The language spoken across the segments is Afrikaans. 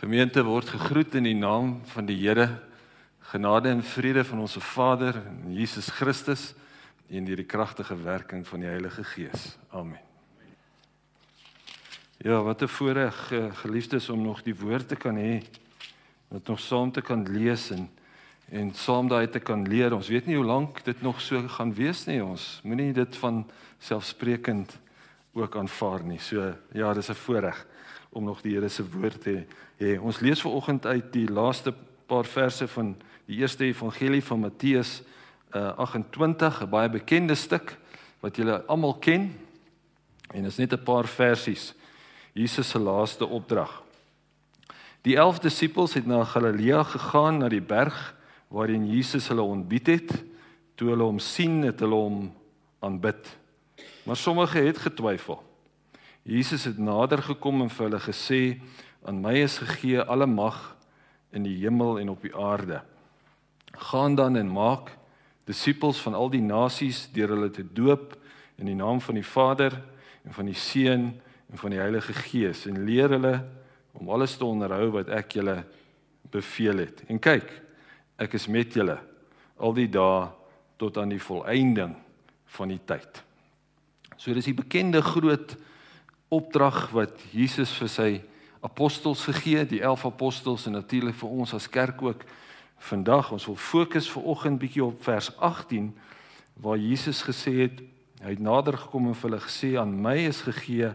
Gemeente word gegroet in die naam van die Here. Genade en vrede van ons Vader en Jesus Christus en deur die kragtige werking van die Heilige Gees. Amen. Ja, wat 'n voorreg eh, geliefdes om nog die woord te kan hê, wat nog saam te kan lees en en saam daai te kan leer. Ons weet nie hoe lank dit nog so gaan wees nie. Ons moenie dit van selfsprekend ook aanvaar nie. So ja, dis 'n voorreg om nog die Here se woord te hê. Ons lees vanoggend uit die laaste paar verse van die eerste evangelie van Matteus uh, 28, 'n baie bekende stuk wat julle almal ken. En is net 'n paar versies. Jesus se laaste opdrag. Die 11 disippels het na Galilea gegaan na die berg waarin Jesus hulle ontbied het. Toe hulle hom sien, het hulle hom aanbid. Maar sommige het getwyfel. Jesus het nader gekom en vir hulle gesê: "Aan my is gegee alle mag in die hemel en op die aarde. Gaan dan en maak disippels van al die nasies deur hulle te doop in die naam van die Vader en van die Seun en van die Heilige Gees en leer hulle om alles te onderhou wat ek julle beveel het. En kyk, ek is met julle al die dae tot aan die volëinding van die tyd." So dis die bekende groot opdrag wat Jesus vir sy apostels gegee het, die 11 apostels en natuurlik vir ons as kerk ook vandag. Ons wil fokus ver oggend bietjie op vers 18 waar Jesus gesê het, hy het nader gekom en vir hulle gesê aan my is gegee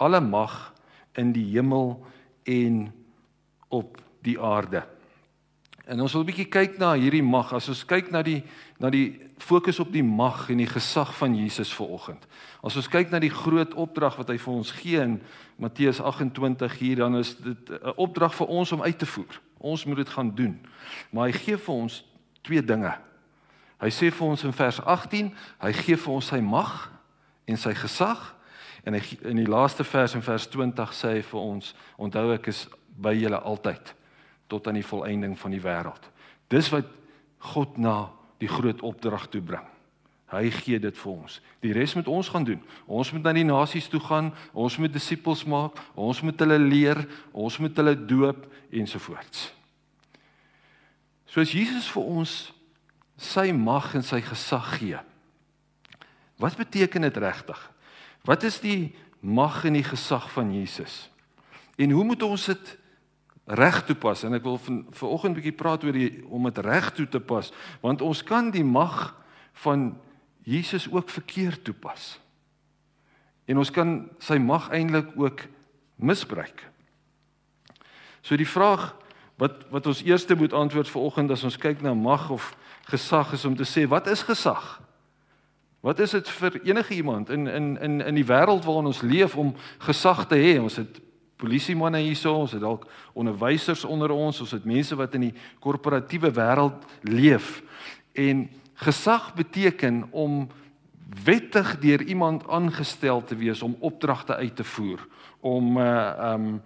alle mag in die hemel en op die aarde. En ons wil 'n bietjie kyk na hierdie mag. As ons kyk na die na die fokus op die mag en die gesag van Jesus vanoggend. As ons kyk na die groot opdrag wat hy vir ons gee in Matteus 28 hier, dan is dit 'n opdrag vir ons om uit te voer. Ons moet dit gaan doen. Maar hy gee vir ons twee dinge. Hy sê vir ons in vers 18, hy gee vir ons sy mag en sy gesag en hy in die laaste vers in vers 20 sê hy vir ons, onthou ek is by julle altyd tot aan die volëinding van die wêreld. Dis wat God na die groot opdrag toe bring. Hy gee dit vir ons. Die res moet ons gaan doen. Ons moet na die nasies toe gaan, ons moet disippels maak, ons moet hulle leer, ons moet hulle doop ensovoorts. Soos Jesus vir ons sy mag en sy gesag gee. Wat beteken dit regtig? Wat is die mag en die gesag van Jesus? En hoe moet ons dit reg toepas en ek wil van vanoggend bietjie praat oor die om dit reg toe te pas want ons kan die mag van Jesus ook verkeerd toepas. En ons kan sy mag eintlik ook misbruik. So die vraag wat wat ons eerste moet antwoord vanoggend as ons kyk na mag of gesag is om te sê wat is gesag? Wat is dit vir enige iemand in in in in die wêreld waarin ons leef om gesag te hê? Ons het polisiemanne hierso, ons het dalk onderwysers onder ons, ons het mense wat in die korporatiewe wêreld leef. En gesag beteken om wettig deur iemand aangestel te wees om opdragte uit te voer, om uh um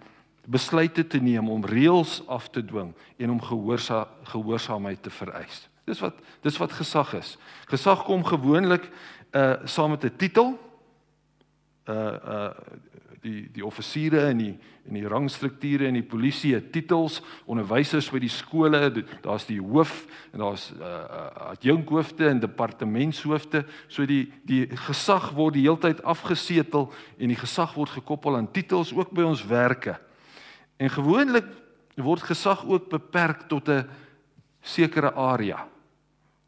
besluite te neem, om reëls af te dwing en om gehoorsa gehoorsaamheid te vereis. Dis wat dis wat gesag is. Gesag kom gewoonlik uh saam met 'n titel. Uh uh die die offisiere en die en die rangstrukture en die polisie het titels, onderwysers by die skole, daar's die hoof en daar's uh, uh adjunkhoofde en departementshoofde. So die die gesag word die heeltyd afgesetel en die gesag word gekoppel aan titels ook by ons werke. En gewoonlik word gesag ook beperk tot 'n sekere area.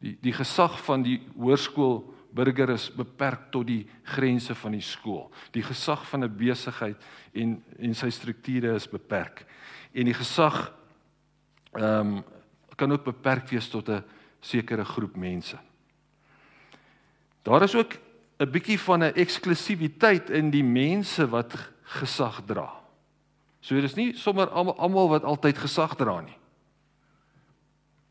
Die die gesag van die hoërskool burger is beperk tot die grense van die skool. Die gesag van 'n besigheid en en sy strukture is beperk. En die gesag ehm um, kan ook beperk wees tot 'n sekere groep mense. Daar is ook 'n bietjie van 'n eksklusiwiteit in die mense wat gesag dra. So dit is nie sommer almal wat altyd gesag dra nie.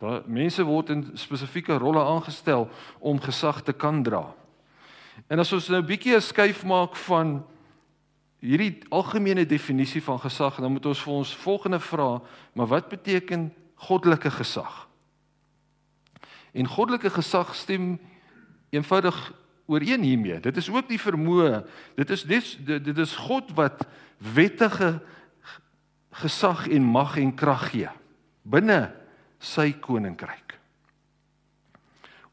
Daar mense word in spesifieke rolle aangestel om gesag te kan dra. En as ons nou 'n bietjie 'n skuif maak van hierdie algemene definisie van gesag, dan moet ons vir ons volgende vra, maar wat beteken goddelike gesag? En goddelike gesag stem eenvoudig ooreen hiermee. Dit is ook die vermoë. Dit is dis dit is God wat wettige gesag en mag en krag gee binne sy koninkryk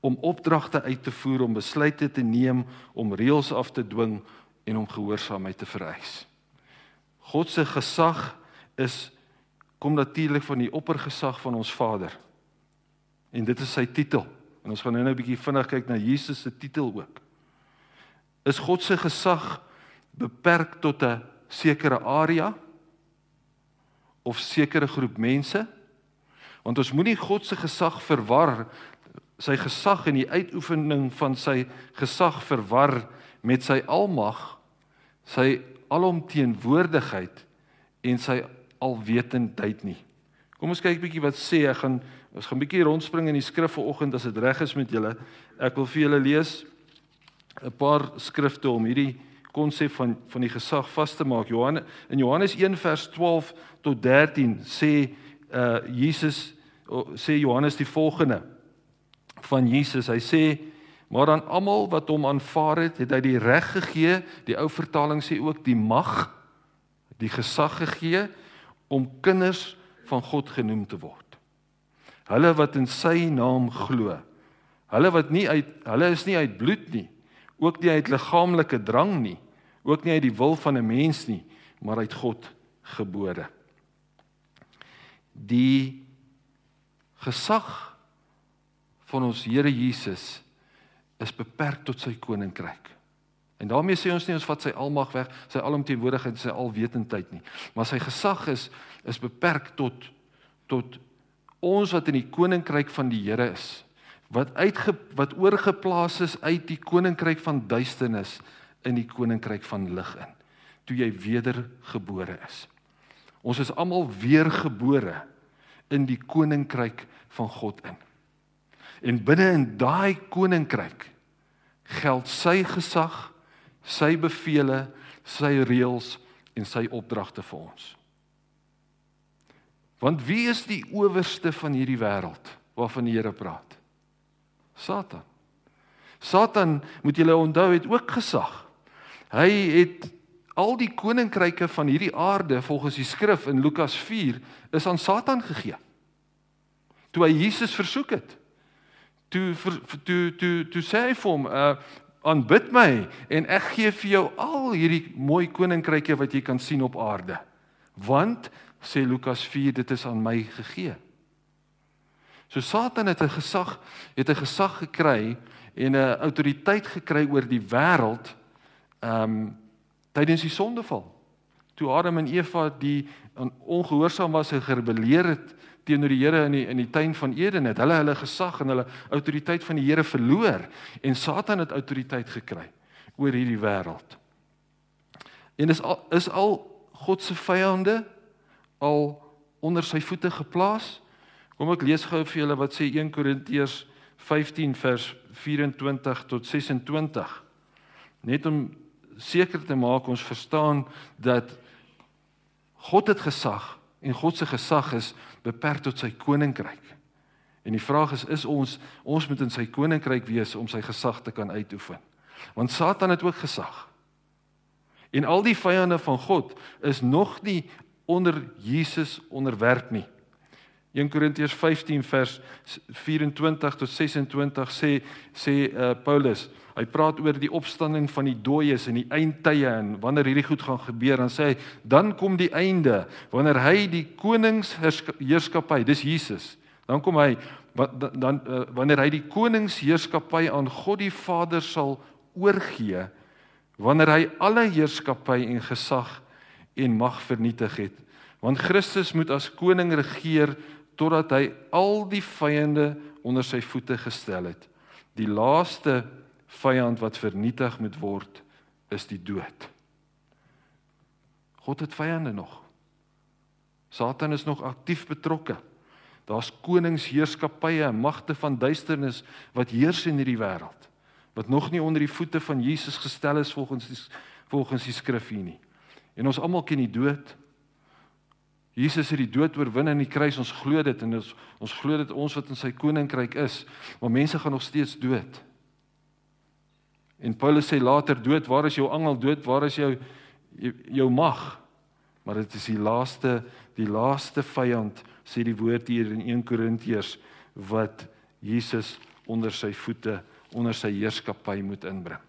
om opdragte uit te voer om besluite te neem om reëls af te dwing en om gehoorsaamheid te vereis. God se gesag is kom natuurlik van die oppergesag van ons Vader. En dit is sy titel. En ons gaan nou 'n bietjie vinnig kyk na Jesus se titel ook. Is God se gesag beperk tot 'n sekere area of sekere groep mense? Want ons moenie God se gesag verwar sy gesag en die uitoefening van sy gesag verwar met sy almag, sy alomteenwoordigheid en sy alwetendheid nie. Kom ons kyk bietjie wat sê ek gaan ons gaan bietjie rondspring in die skrif vanoggend as dit reg is met julle. Ek wil vir julle lees 'n paar skrifte om hierdie konsep van van die gesag vas te maak. Johannes in Johannes 1 vers 12 tot 13 sê uh Jesus sê Johannes die volgende van Jesus. Hy sê maar aan almal wat hom aanvaar het, het hy die reg gegee. Die ou vertaling sê ook die mag, die gesag gegee om kinders van God genoem te word. Hulle wat in sy naam glo. Hulle wat nie uit hulle is nie uit bloed nie, ook nie uit liggaamlike drang nie, ook nie uit die wil van 'n mens nie, maar uit God gebore. Die gesag van ons Here Jesus is beperk tot sy koninkryk. En daarmee sê ons nie ons vat sy almag weg, sy alomteenwoordigheid, sy alwetendheid nie, maar sy gesag is is beperk tot tot ons wat in die koninkryk van die Here is, wat uitge wat oorgeplaas is uit die koninkryk van duisternis in die koninkryk van lig in, toe jy wedergebore is. Ons is almal weergebore in die koninkryk van God in. En binne in daai koninkryk geld sy gesag, sy beveelings, sy reëls en sy opdragte vir ons. Want wie is die owerste van hierdie wêreld waarvan die Here praat? Satan. Satan, moet julle onthou, het ook gesag. Hy het al die koninkryke van hierdie aarde volgens die skrif in Lukas 4 is aan Satan gegee. Toe hy Jesus versoek het. Toe toe toe toe sê hy vir hom, uh aanbid my en ek gee vir jou al hierdie mooi koninkryke wat jy kan sien op aarde. Want sê Lukas 4 dit is aan my gegee. So Satan het 'n gesag, het 'n gesag gekry en 'n autoriteit gekry oor die wêreld ehm um, tydens die sondeval. Toe Adam en Eva die ongehoorsaam was en gerebelleer het teenoor die Here in die in die tuin van Eden het hulle hulle gesag en hulle autoriteit van die Here verloor en Satan het autoriteit gekry oor hierdie wêreld. En is al is al God se vyande al onder sy voete geplaas. Kom ek lees gou vir julle wat sê 1 Korintiërs 15 vers 24 tot 26. Net om seker te maak ons verstaan dat God het gesag en God se gesag is beperk tot sy koninkryk. En die vraag is is ons ons moet in sy koninkryk wees om sy gesag te kan uitoefen. Want Satan het ook gesag. En al die vyande van God is nog nie onder Jesus onderwerp nie. 1 Korintiërs 15 vers 24 tot 26 sê sê uh, Paulus, hy praat oor die opstanding van die dooies in die eindtye en wanneer hierdie goed gaan gebeur, dan sê hy dan kom die einde wanneer hy die koningsheerskappy, dis Jesus. Dan kom hy dan, dan uh, wanneer hy die koningsheerskappy aan God die Vader sal oorgee, wanneer hy alle heerskappy en gesag en mag vernietig het. Want Christus moet as koning regeer totdat hy al die vyande onder sy voete gestel het. Die laaste vyand wat vernietig moet word is die dood. God het vyande nog. Satan is nog aktief betrokke. Daar's koningsheerskappye en magte van duisternis wat heers in hierdie wêreld wat nog nie onder die voete van Jesus gestel is volgens die volgens die skrif hier nie. En ons almal ken die dood. Jesus het die dood oorwin aan die kruis. Ons glo dit en ons ons glo dit ons wat in sy koninkryk is, maar mense gaan nog steeds dood. En Paulus sê later dood, waar is jou angel dood? Waar is jou jou mag? Maar dit is die laaste die laaste vyand sê die woord hier in 1 Korintiërs wat Jesus onder sy voete onder sy heerskappy moet inbring.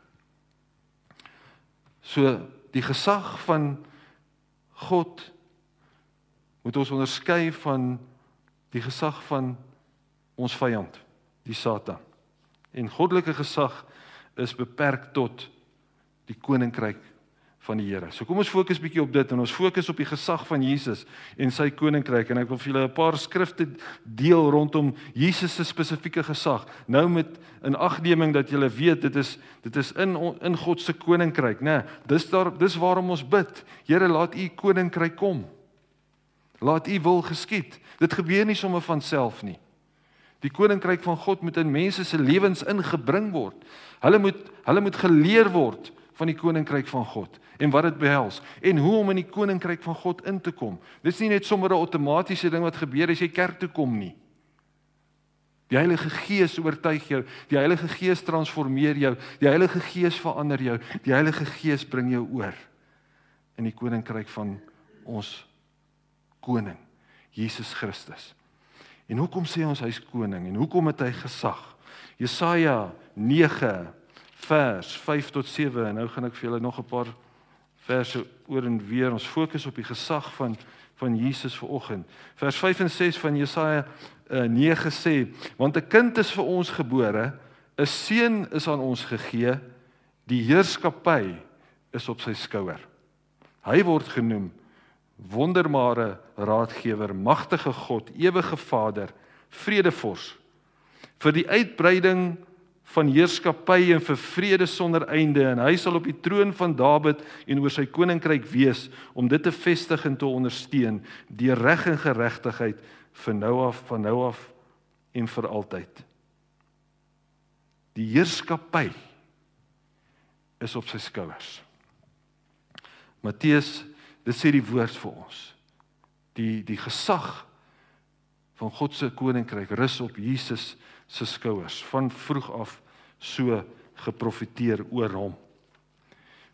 So die gesag van God moet ons onderskei van die gesag van ons vyand, die Satan. En goddelike gesag is beperk tot die koninkryk van die Here. So kom ons fokus bietjie op dit en ons fokus op die gesag van Jesus en sy koninkryk en ek wil vir julle 'n paar skrifte deel rondom Jesus se spesifieke gesag. Nou met 'n agneming dat julle weet dit is dit is in in God se koninkryk, né? Nee, dis daar dis waarom ons bid. Here, laat u koninkryk kom. Laat u wil geskied. Dit gebeur nie sommer van self nie. Die koninkryk van God moet in mense se lewens ingebring word. Hulle moet hulle moet geleer word van die koninkryk van God en wat dit behels en hoe om in die koninkryk van God in te kom. Dis nie net sommer 'n outomatiese ding wat gebeur as jy kerk toe kom nie. Die Heilige Gees oortuig jou, die Heilige Gees transformeer jou, die Heilige Gees verander jou, die Heilige Gees bring jou oor in die koninkryk van ons koning Jesus Christus. En hoekom sê ons hy's koning en hoekom het hy gesag? Jesaja 9 vers 5 tot 7 en nou gaan ek vir julle nog 'n paar verse oor en weer ons fokus op die gesag van van Jesus vir oggend. Vers 5 en 6 van Jesaja uh, 9 sê want 'n kind is vir ons gebore, 'n seun is aan ons gegee, die heerskappy is op sy skouer. Hy word genoem wondermare raadgewer, magtige God, ewige Vader, vredevors. Vir die uitbreiding van heerskappy en vir vrede sonder einde en hy sal op die troon van Dawid en oor sy koninkryk wees om dit te vestig en te ondersteun deur reg en geregtigheid vir nou af van nou af en vir altyd. Die heerskappy is op sy skouers. Matteus, dit sê die woord vir ons. Die die gesag van God se koninkryk rus op Jesus se skouers van vroeg af so geprofeteer oor hom.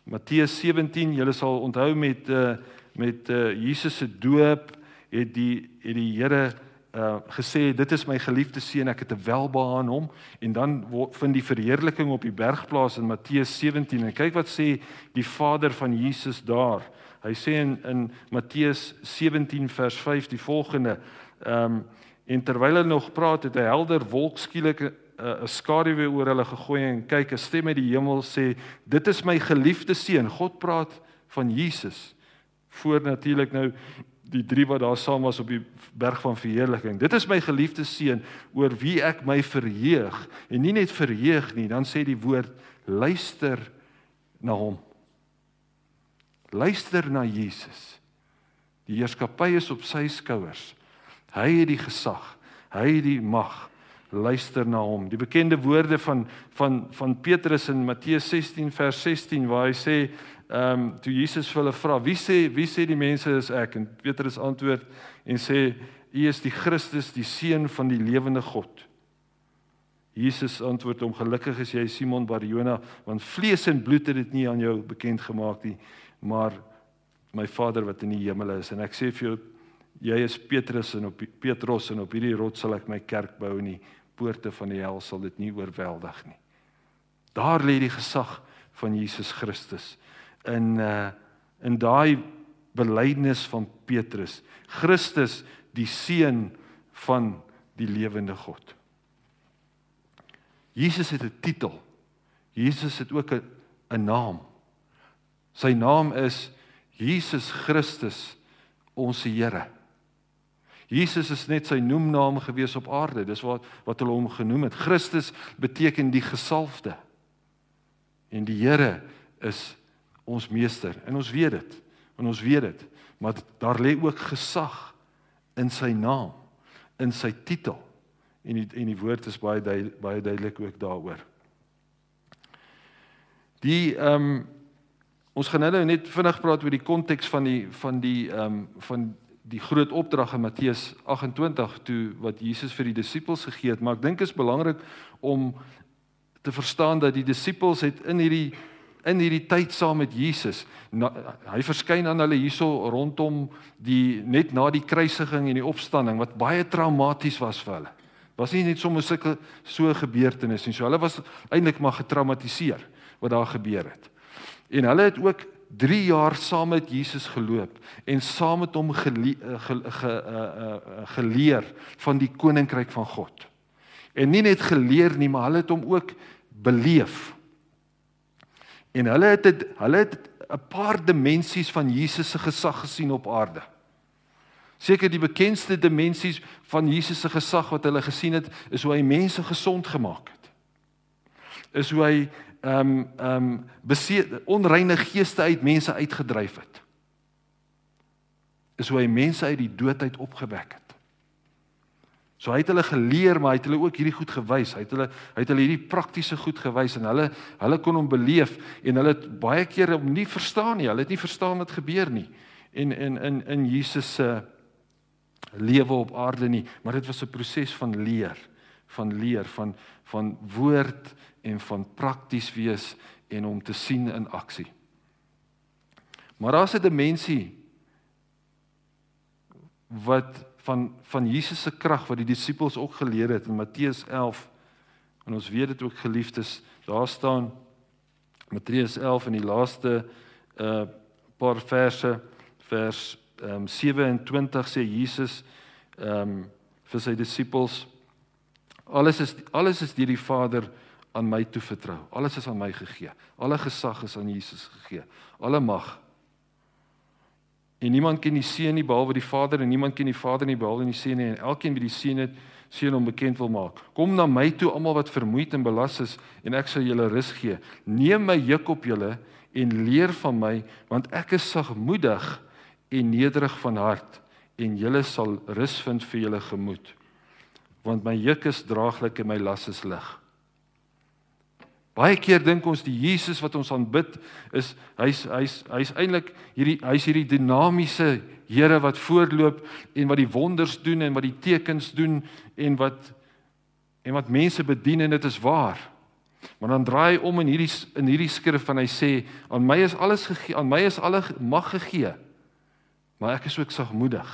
Matteus 17, julle sal onthou met uh met uh Jesus se doop het die het die Here uh gesê dit is my geliefde seun ek het 'n welbehae aan hom en dan vind die verheerliking op die berg plaas in Matteus 17 en kyk wat sê die Vader van Jesus daar. Hy sê in in Matteus 17 vers 5 die volgende ehm um, En terwyl hulle nog praat, het 'n helder wolk skielik 'n 'n skaduwee oor hulle gegooi en kyk, 'n stem uit die hemel sê: "Dit is my geliefde seun." God praat van Jesus. Voor natuurlik nou die drie wat daar saam was op die berg van verheerliking. Dit is my geliefde seun oor wie ek my verheug en nie net verheug nie, dan sê die woord luister na hom. Luister na Jesus. Die heerskappy is op sy skouers. Hy het die gesag. Hy het die mag. Luister na hom. Die bekende woorde van van van Petrus in Matteus 16 vers 16 waar hy sê, ehm um, toe Jesus vir hulle vra, "Wie sê wie sê die mense is ek?" En Petrus antwoord en sê, "U is die Christus, die seun van die lewende God." Jesus antwoord hom, "Gelukkig is jy Simon Barjona, want vlees en bloed het dit nie aan jou bekend gemaak nie, maar my Vader wat in die hemel is." En ek sê vir jou jy is Petrus en op Petrus en op hierdie rots sal ek my kerk bou en die poorte van die hel sal dit nie oorweldig nie. Daar lê die gesag van Jesus Christus in uh in daai belydenis van Petrus. Christus die seun van die lewende God. Jesus het 'n titel. Jesus het ook 'n 'n naam. Sy naam is Jesus Christus ons Here. Jesus is net sy noemnaam gewees op aarde. Dis wat wat hulle hom genoem het. Christus beteken die gesalfde. En die Here is ons meester en ons weet dit. En ons weet dit. Maar daar lê ook gesag in sy naam, in sy titel. En die, en die woord is baie duidelik, baie duidelik ook daaroor. Die ehm um, ons gaan nou net vinnig praat oor die konteks van die van die ehm um, van die groot opdrag in Matteus 28 toe wat Jesus vir die disippels gegee het, maar ek dink is belangrik om te verstaan dat die disippels het in hierdie in hierdie tyd saam met Jesus. Na, hy verskyn aan hulle hierso rondom die net na die kruisiging en die opstanding wat baie traumaties was vir hulle. Was nie net sommer sulke so gebeurtenisse nie. So hulle was eintlik maar getraumatiseer wat daar gebeur het. En hulle het ook 3 jaar saam met Jesus geloop en saam met hom gele, ge, ge, uh, uh, geleer van die koninkryk van God. En nie net geleer nie, maar hulle het hom ook beleef. En hulle het het, hulle het 'n paar dimensies van Jesus se gesag gesien op aarde. Seker die bekendste dimensies van Jesus se gesag wat hulle gesien het, is hoe hy mense gesond gemaak het. Is hoe hy ehm um, ehm um, beseer onreine geeste uit mense uitgedryf het. Is hoe hy mense uit die dood uit opgewek het. So hy het hulle geleer, maar hy het hulle ook hierdie goed gewys. Hy het hulle hy het hulle hierdie praktiese goed gewys en hulle hulle kon hom beleef en hulle het baie kere hom nie verstaan nie. Hulle het nie verstaan wat gebeur nie. En in in in Jesus se lewe op aarde nie, maar dit was 'n proses van leer, van leer, van van woord en van prakties wees en om te sien in aksie. Maar daar's 'n dimensie wat van van Jesus se krag wat die disippels ook geleer het in Matteus 11. En ons weet dit ook geliefdes, daar staan Matteus 11 in die laaste uh paar verse vers um 27 sê Jesus um vir sy disippels alles is alles is deur die Vader aan my toe vertrou. Alles is aan my gegee. Alle gesag is aan Jesus gegee. Alle mag En niemand ken die seun nie behalwe die Vader en niemand ken die Vader nie behalwe die seun nie en elkeen wie die seun het seun hom bekend wil maak. Kom na my toe almal wat vermoeid en belas is en ek sal julle rus gee. Neem my juk op julle en leer van my want ek is sagmoedig en nederig van hart en julle sal rus vind vir julle gemoed. Want my juk is draaglik en my las is lig. Baie keer dink ons die Jesus wat ons aanbid is hy's hy's hy's eintlik hierdie hy's hierdie dinamiese Here wat voorloop en wat die wonders doen en wat die tekens doen en wat en wat mense bedien en dit is waar. Maar dan draai hy om in hierdie in hierdie skrif en hy sê aan my is alles gegee, aan my is alle mag gegee. Maar ek is ook sagmoedig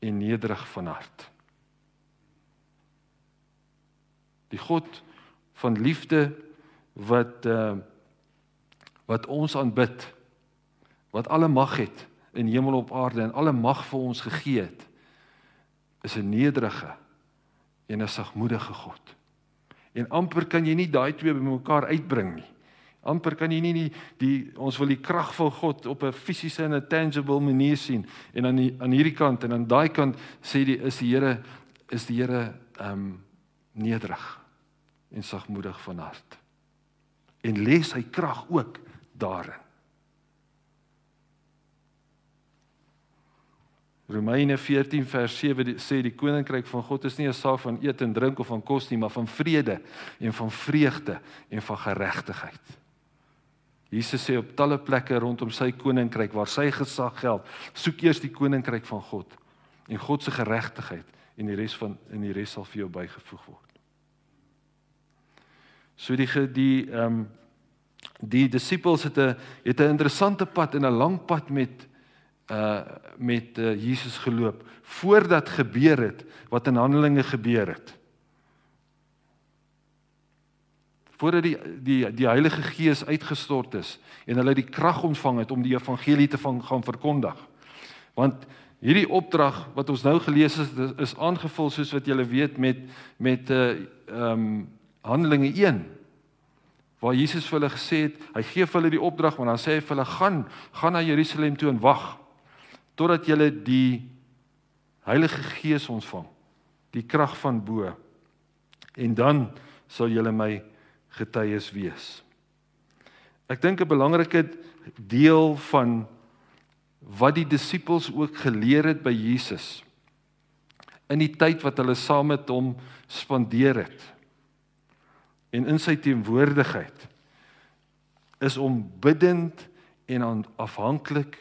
en nederig van hart. Die God van liefde wat uh wat ons aanbid wat alle mag het in hemel op aarde en alle mag vir ons gegee het is 'n nederige en 'n sagmoedige God. En amper kan jy nie daai twee bymekaar uitbring nie. Amper kan jy nie die, die ons wil die krag van God op 'n fisiese en 'n tangible manier sien en aan die, aan hierdie kant en aan daai kant sê die is die Here is die Here ehm um, nederig en sagmoedig van hart. En lê sy krag ook daarin. Romeine 14 vers 7 sê die koninkryk van God is nie 'n saak van eet en drink of van kos nie, maar van vrede en van vreugde en van geregtigheid. Jesus sê op talle plekke rondom sy koninkryk waar sy gesag geld, soek eers die koninkryk van God en God se geregtigheid en die res van in die res sal vir jou bygevoeg word. So die die ehm um, die disippels het 'n het 'n interessante pad en 'n lang pad met uh met uh, Jesus geloop voordat gebeur het wat in Handelinge gebeur het. Voordat die die die Heilige Gees uitgestort is en hulle die krag ontvang het om die evangelie te van gaan verkondig. Want hierdie opdrag wat ons nou gelees het is, is aangevul soos wat julle weet met met 'n uh, ehm um, Handelinge 1 waar Jesus vir hulle gesê het, hy gee vir hulle die opdrag, maar dan sê hy vir hulle gaan, gaan na Jerusalem toe en wag totdat julle die Heilige Gees ontvang, die krag van bo. En dan sal julle my getuies wees. Ek dink 'n belangrike deel van wat die disippels ook geleer het by Jesus in die tyd wat hulle saam met hom spandeer het en in sy teenwoordigheid is om bidtend en afhanklik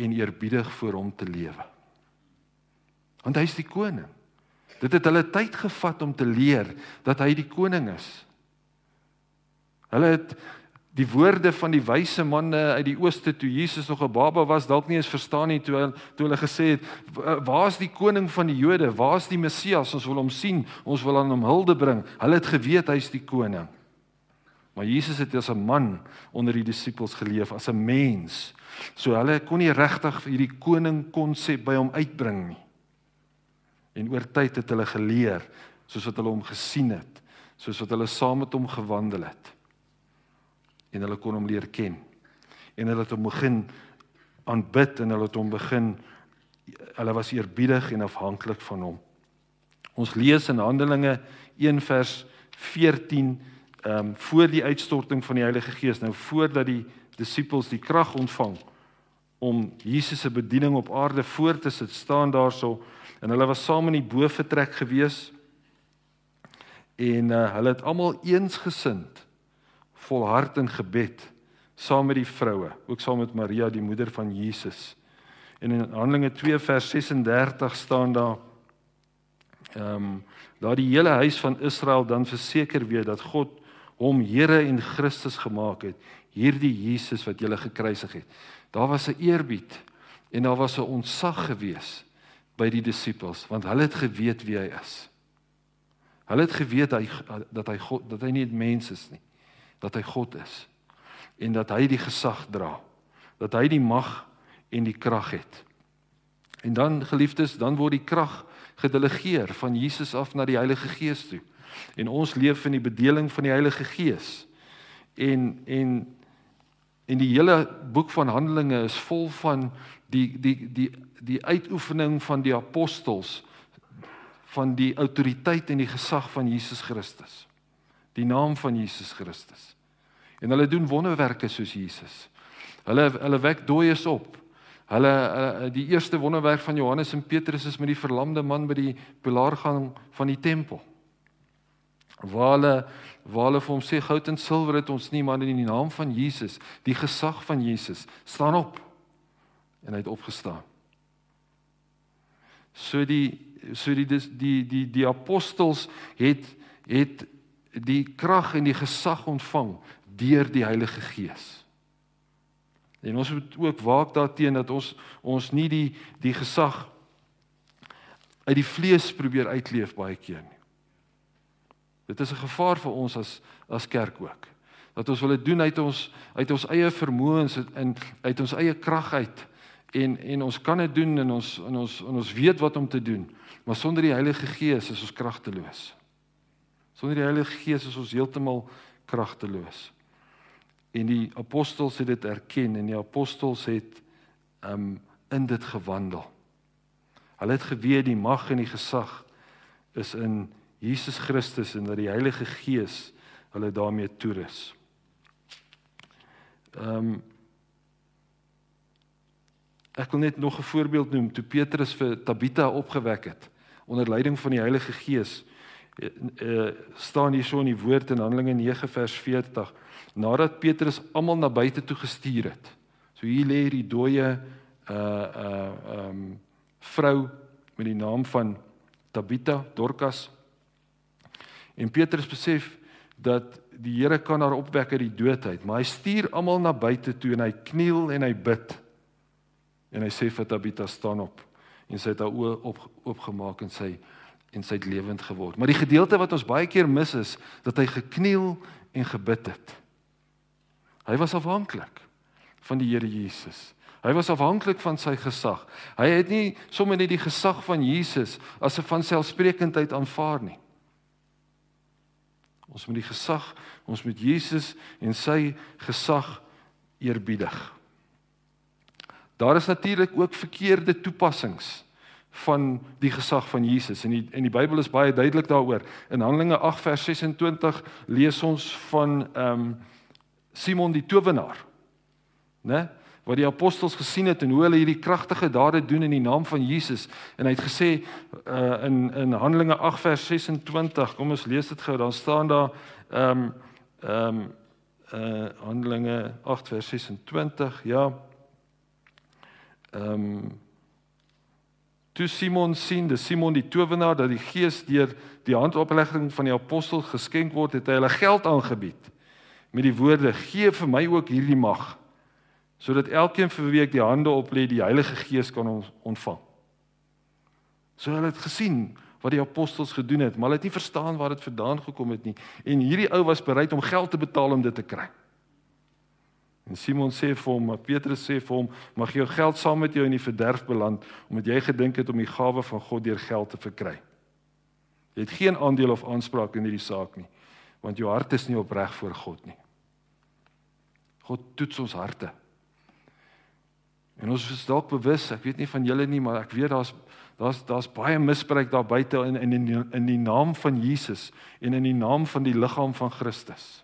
en eerbiedig voor hom te lewe. Want hy is die koning. Dit het hulle tyd gevat om te leer dat hy die koning is. Hulle het die woorde van die wyse manne uit die ooste toe Jesus nog 'n baba was dalk nie eens verstaan nie toe toe hulle gesê het waar's die koning van die Jode? Waar's die Messias? Ons wil hom sien. Ons wil aan hom hulde bring. Hulle het geweet hy's die koning. Maar Jesus het as 'n man onder die disippels geleef as 'n mens. So hulle kon nie regtig hierdie koning konsep by hom uitbring nie. En oor tyd het hulle geleer soos wat hulle hom gesien het soos wat hulle saam met hom gewandel het en hulle kon hom leer ken. En hulle het hom begin aanbid en hulle het hom begin hulle was eerbiedig en afhanklik van hom. Ons lees in Handelinge 1 vers 14 ehm um, voor die uitstorting van die Heilige Gees, nou voordat die disippels die krag ontvang om Jesus se bediening op aarde voort te sit, staan daarso en hulle was saam in die boefretrek gewees en uh, hulle het almal eensgesind volhard in gebed saam met die vroue, ook saam met Maria die moeder van Jesus. En in Handelinge 2 vers 36 staan daar ehm um, dat die hele huis van Israel dan verseker weet dat God hom Here en Christus gemaak het, hierdie Jesus wat hulle gekruisig het. Daar was 'n eerbied en daar was 'n ontzag gewees by die disippels want hulle het geweet wie hy is. Hulle het geweet hy dat hy God dat hy nie 'n mens is nie dat hy God is en dat hy die gesag dra, dat hy die mag en die krag het. En dan geliefdes, dan word die krag gedelegeer van Jesus af na die Heilige Gees toe. En ons leef in die bedeling van die Heilige Gees. En en en die hele boek van Handelinge is vol van die die die die uitoefening van die apostels van die autoriteit en die gesag van Jesus Christus die naam van Jesus Christus. En hulle doen wonderwerke soos Jesus. Hulle hulle wek dooies op. Hulle die eerste wonderwerk van Johannes en Petrus is met die verlamde man by die pilaargang van die tempel. Waar hulle waar hulle vir hom sê goud en silwer het ons nie maar in die naam van Jesus, die gesag van Jesus, staan op. En hy het opgestaan. So die so die die die die, die apostels het het die krag en die gesag ontvang deur die Heilige Gees. En ons moet ook waak daarteenoor dat ons ons nie die die gesag uit die vlees probeer uitleef baie keer nie. Dit is 'n gevaar vir ons as as kerk ook. Dat ons wil dit doen uit ons uit ons eie vermoëns en uit ons eie krag uit en en ons kan dit doen en ons en ons en ons weet wat om te doen, maar sonder die Heilige Gees is ons kragteloos. Sonder die Heilige Gees is ons heeltemal kragteloos. En die apostels het dit erken en die apostels het um in dit gewandel. Hulle het geweet die mag en die gesag is in Jesus Christus en dat die Heilige Gees hulle daarmee toerus. Um Ek wil net nog 'n voorbeeld noem toe Petrus vir Tabita opgewek het onder leiding van die Heilige Gees uh, staan hier so in die woord in Handelinge 9 vers 40 nadat Petrus almal na buite toe gestuur het. So hier lê hierdie dooie uh uh um vrou met die naam van Tabita Dorcas. En Petrus besef dat die Here kan haar opwek uit die dood uit, maar hy stuur almal na buite toe en hy kniel en hy bid. En hy sê vir Tabita staan op en sy het haar oë op oopgemaak en sy en sy het lewend geword. Maar die gedeelte wat ons baie keer mis is dat hy gekniel en gebid het. Hy was afhanklik van die Here Jesus. Hy was afhanklik van sy gesag. Hy het nie sommer net die gesag van Jesus as 'n vanselfsprekendheid aanvaar nie. Ons moet die gesag, ons moet Jesus en sy gesag eerbiedig. Daar is natuurlik ook verkeerde toepassings van die gesag van Jesus en die en die Bybel is baie duidelik daaroor. In Handelinge 8 vers 26 lees ons van ehm um, Simon die towenaar. Né? Wat die apostels gesien het en hoe hulle hierdie kragtige dade doen in die naam van Jesus en hy het gesê uh in in Handelinge 8 vers 26, kom ons lees dit gou, dan staan daar ehm um, ehm um, uh Handelinge 8 vers 26, ja. Ehm um, Toe Simon sien, dis Simon die towenaar dat die Gees deur die handoplegging van die apostel geskenk word, het hy hulle geld aangebied met die woorde: "Gee vir my ook hierdie mag." sodat elkeen vir wie ek die hande op lê die Heilige Gees kan ontvang. So hulle het gesien wat die apostels gedoen het, maar hulle het nie verstaan waar dit vandaan gekom het nie. En hierdie ou was bereid om geld te betaal om dit te kry. En Simon sê vir hom, maar Petrus sê vir hom, mag jou geld saam met jou in die verderf beland omdat jy gedink het om die gawe van God deur geld te verkry. Jy het geen aandeel of aanspraak in hierdie saak nie, want jou hart is nie opreg voor God nie. God toets ons harte. En ons is dalk bewus, ek weet nie van julle nie, maar ek weet daar's daar's daar's baie misbruik daar buite in in in die, in die naam van Jesus en in die naam van die liggaam van Christus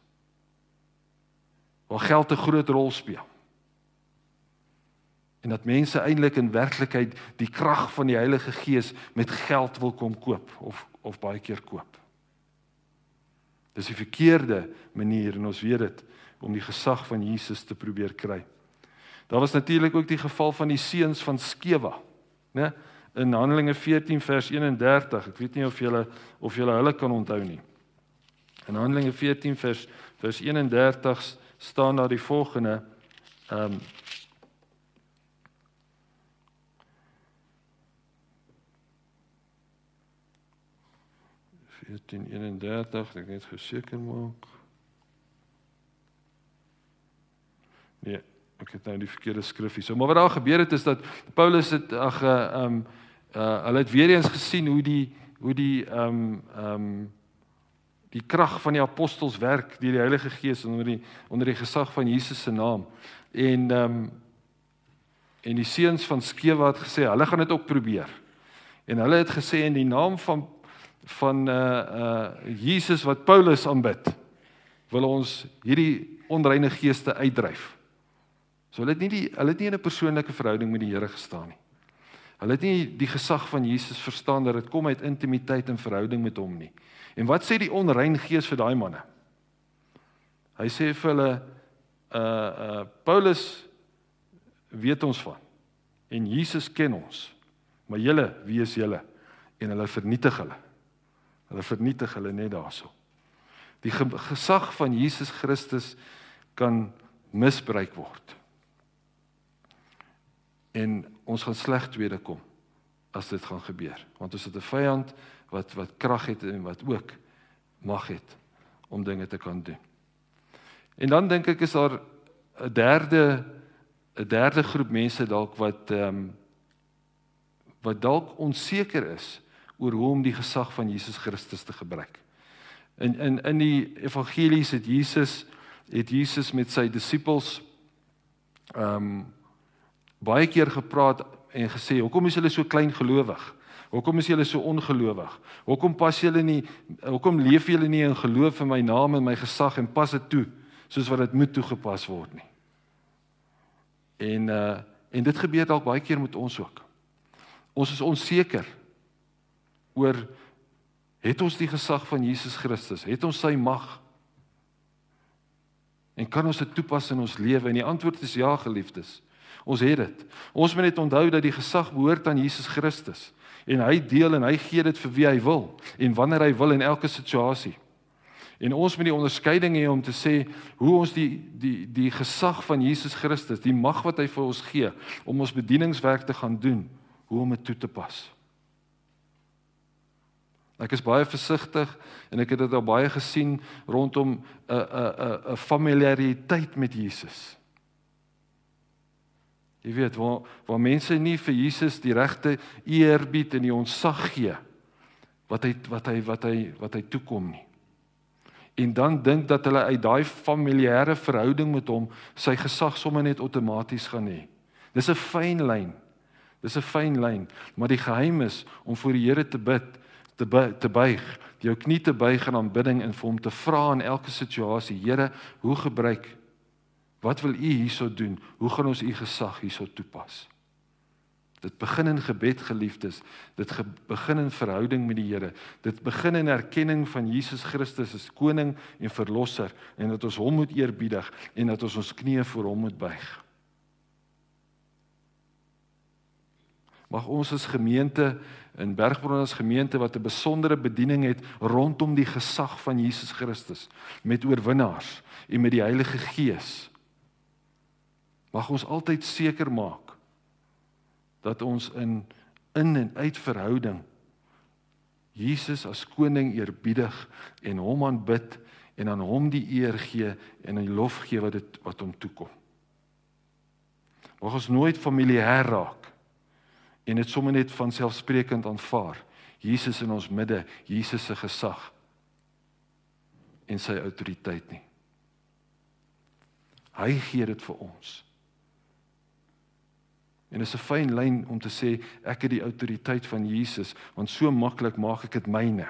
waar geld 'n groot rol speel. En dat mense eintlik in werklikheid die krag van die Heilige Gees met geld wil kom koop of of baie keer koop. Dis die verkeerde manier en ons weet dit om die gesag van Jesus te probeer kry. Daar was natuurlik ook die geval van die seuns van Skewa, né? In Handelinge 14 vers 31. Ek weet nie of julle of julle hulle kan onthou nie. In Handelinge 14 vers vers 31 staan daar die volgende ehm um, 1431 ek net geseker maak. Nee, ek het nou die verkeerde skrif hier. So maar wat daar gebeur het is dat Paulus het ag ehm um, uh hulle het weer eens gesien hoe die hoe die ehm um, ehm um, die krag van die apostels werk deur die Heilige Gees onder die onder die gesag van Jesus se naam. En ehm um, en die seuns van Skewa het gesê hulle gaan dit ook probeer. En hulle het gesê in die naam van van uh uh Jesus wat Paulus aanbid, wil ons hierdie onreine geeste uitdryf. So hulle het nie die hulle het nie 'n persoonlike verhouding met die Here gestaan nie. Hulle het nie die gesag van Jesus verstaan dat dit kom uit intimiteit en verhouding met hom nie. En wat sê die onrein gees vir daai manne? Hy sê vir hulle uh uh Paulus weet ons van en Jesus ken ons. Maar julle, wie is julle? En hulle vernietig hulle. Hulle vernietig hulle net daarso. Die ge gesag van Jesus Christus kan misbruik word. En ons gaan sleg tweede kom as dit gaan gebeur, want ons het 'n vyand wat wat krag het en wat ook mag het om dinge te kan doen. En dan dink ek is daar 'n derde 'n derde groep mense dalk wat ehm um, wat dalk onseker is oor hoe om die gesag van Jesus Christus te gebruik. In in in die evangelies het Jesus het Jesus met sy disippels ehm um, baie keer gepraat en gesê, "Hoekom is julle so klein gelowig? Hoekom is julle so ongelowig? Hoekom pas julle nie hoekom leef julle nie in geloof in my naam en my gesag en pas dit toe soos wat dit moet toegepas word nie?" En uh en dit gebeur dalk baie keer met ons ook. Ons is onseker oor het ons die gesag van Jesus Christus? Het ons sy mag? En kan ons dit toepas in ons lewe? En die antwoord is ja, geliefdes. Ons het dit. Ons moet net onthou dat die gesag behoort aan Jesus Christus en hy deel en hy gee dit vir wie hy wil en wanneer hy wil in elke situasie. En ons moet die onderskeiding hê om te sê hoe ons die die die gesag van Jesus Christus, die mag wat hy vir ons gee om ons bedieningswerk te gaan doen, hoe om dit toe te pas. Ek is baie versigtig en ek het dit al baie gesien rondom 'n 'n 'n 'n familiariteit met Jesus. Jy weet waar waar mense nie vir Jesus die regte eerbied en die ontsag gee wat hy wat hy wat hy wat hy toekom nie. En dan dink dat hulle uit daai familiêre verhouding met hom sy gesag sommer net outomaties gaan hê. Dis 'n fyn lyn. Dis 'n fyn lyn, maar die geheim is om voor die Here te bid, te bu te buig, jou knie te buig in aanbidding en vir hom te vra in elke situasie, Here, hoe gebruik Wat wil u hierso doen? Hoe gaan ons u gesag hierso toepas? Dit begin in gebed, geliefdes. Dit ge begin in verhouding met die Here. Dit begin in erkenning van Jesus Christus as koning en verlosser en dat ons hom moet eerbiedig en dat ons ons knieë voor hom moet buig. Mag ons as gemeente in Bergbron as gemeente wat 'n besondere bediening het rondom die gesag van Jesus Christus met oorwinnaars en met die Heilige Gees. Mag ons altyd seker maak dat ons in in en uit verhouding Jesus as koning eerbiedig en hom aanbid en aan hom die eer gee en die lof gee wat dit wat hom toekom. Mag ons nooit familier raak en dit sommer net van selfsprekend aanvaar. Jesus in ons midde, Jesus se gesag en sy autoriteit nie. Hy gee dit vir ons. En dit is 'n fyn lyn om te sê ek het die autoriteit van Jesus, want so maklik maak ek dit myne.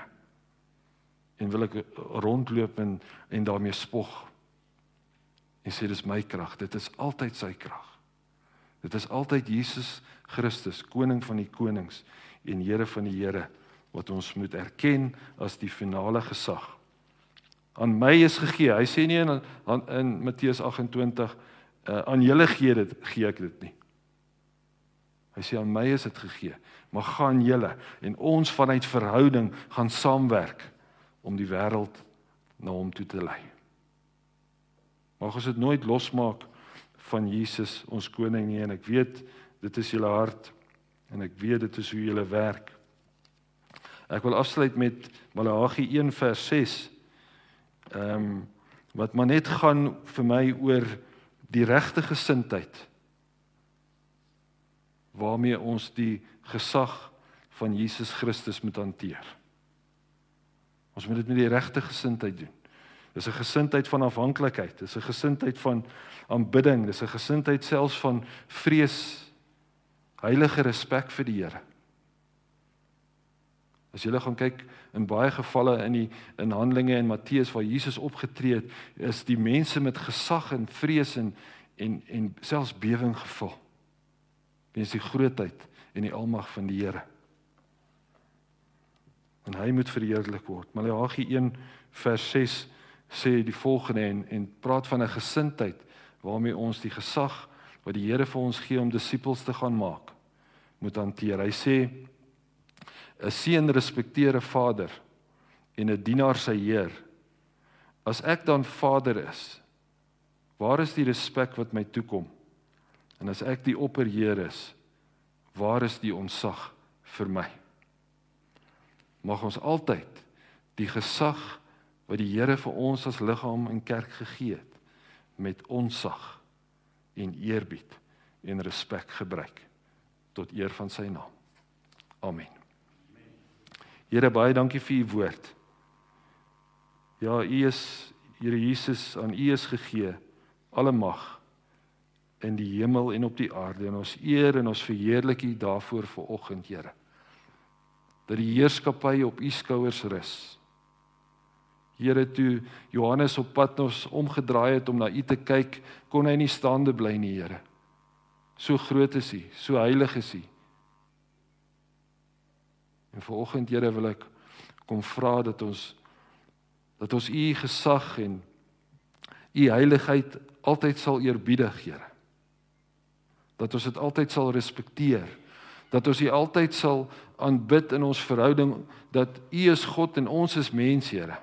En wil ek rondloop en en daarmee spog. En sê dis my krag, dit is altyd sy krag. Dit is altyd Jesus Christus, koning van die konings en Here van die Here wat ons moet erken as die finale gesag. Aan my is gegee. Hy sê nie in in, in Matteus 28 uh, aan julle gee dit gee ek dit nie. Hy sê aan my is dit gegee, maar gaan julle en ons vanuit verhouding gaan saamwerk om die wêreld na hom toe te lei. Mag ons dit nooit losmaak van Jesus ons koning nie en ek weet dit is julle hart en ek weet dit is hoe julle werk. Ek wil afsluit met Malagi 1 vers 6. Ehm um, wat maar net gaan vir my oor die regte gesindheid waarmee ons die gesag van Jesus Christus moet hanteer. Ons moet dit met die regte gesindheid doen. Dis 'n gesindheid van afhanklikheid, dis 'n gesindheid van aanbidding, dis 'n gesindheid selfs van vrees, heilige respek vir die Here. As jy gaan kyk in baie gevalle in die in Handelinge en Matteus waar Jesus opgetree het, is die mense met gesag en vrees en en en selfs bewering gevul. Weens die grootheid en die almag van die Here. En hy moet verheerlik word. Malagi 1 vers 6 sê die volgende en en praat van 'n gesindheid waarmee ons die gesag wat die Here vir ons gee om disippels te gaan maak moet hanteer. Hy sê 'n seun respekteer 'n vader en 'n dienaar sy heer. As ek dan vader is, waar is die respek wat my toekom? En as ek die opperheer is, waar is die onsag vir my? Mag ons altyd die gesag wat die Here vir ons as liggaam en kerk gegee het met onsag en eerbied en respek gebruik tot eer van sy naam. Amen. Here baie dankie vir u woord. Ja, u is Here Jesus, aan u is gegee alle mag in die hemel en op die aarde en ons eer en ons verheerlik u daarvoor vir oggend, Here. Dat die heerskappy op u skouers rus. Here toe Johannes op pad ons omgedraai het om na U te kyk, kon hy nie staande bly nie, Here. So groot is U, so heilig is U. En vanoggend, Here, wil ek kom vra dat ons dat ons U gesag en U heiligheid altyd sal eerbiedig, Here. Dat ons dit altyd sal respekteer. Dat ons U altyd sal aanbid in ons verhouding dat U is God en ons is mens, Here.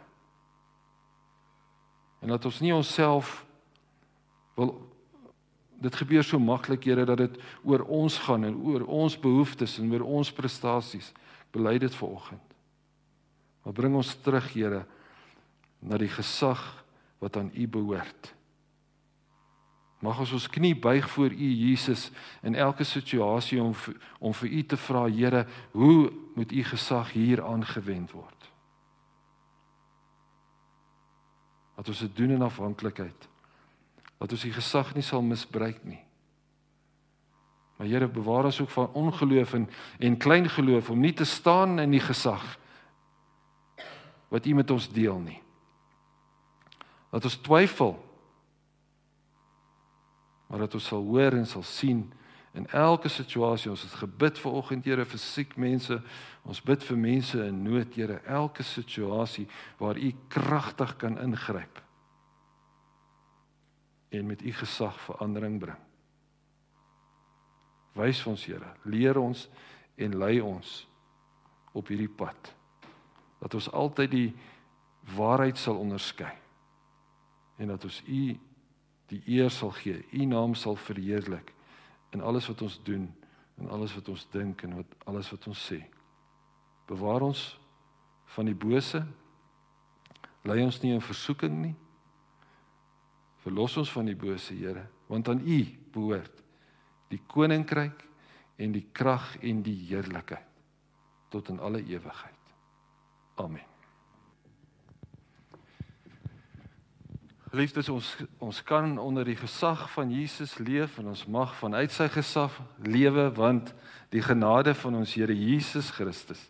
En dat ons nie onsself wil dit gebeur so maklik Here dat dit oor ons gaan en oor ons behoeftes en oor ons prestasies bely dit vanoggend maar bring ons terug Here na die gesag wat aan U behoort mag ons ons knie buig voor U Jesus in elke situasie om om vir U te vra Here hoe moet U gesag hier aangewend word? Dat ons dit doen in afhanklikheid. Dat ons die gesag nie sal misbruik nie. Maar Here bewaar ons ook van ongeloof en en klein geloof om nie te staan in die gesag wat U met ons deel nie. Dat ons twyfel maar dat ons sal hoor en sal sien in elke situasie ons het gebid vir oggend Here vir siek mense ons bid vir mense in nood Here elke situasie waar u kragtig kan ingryp en met u gesag verandering bring wys ons Here leer ons en lei ons op hierdie pad. Dat ons altyd die waarheid sal onderskei. En dat ons U die eer sal gee. U naam sal verheerlik in alles wat ons doen, in alles wat ons dink en wat alles wat ons sê. Bewaar ons van die bose. Lei ons nie in versoeking nie. Verlos ons van die bose, Here, want aan U behoort die koninkryk en die krag en die heerlikheid tot in alle ewigheid. Amen. Liefdes ons ons kan onder die gesag van Jesus leef en ons mag vanuit sy gesag lewe want die genade van ons Here Jesus Christus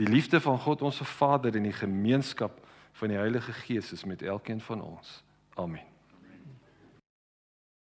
die liefde van God ons Vader en die gemeenskap van die Heilige Gees is met elkeen van ons. Amen.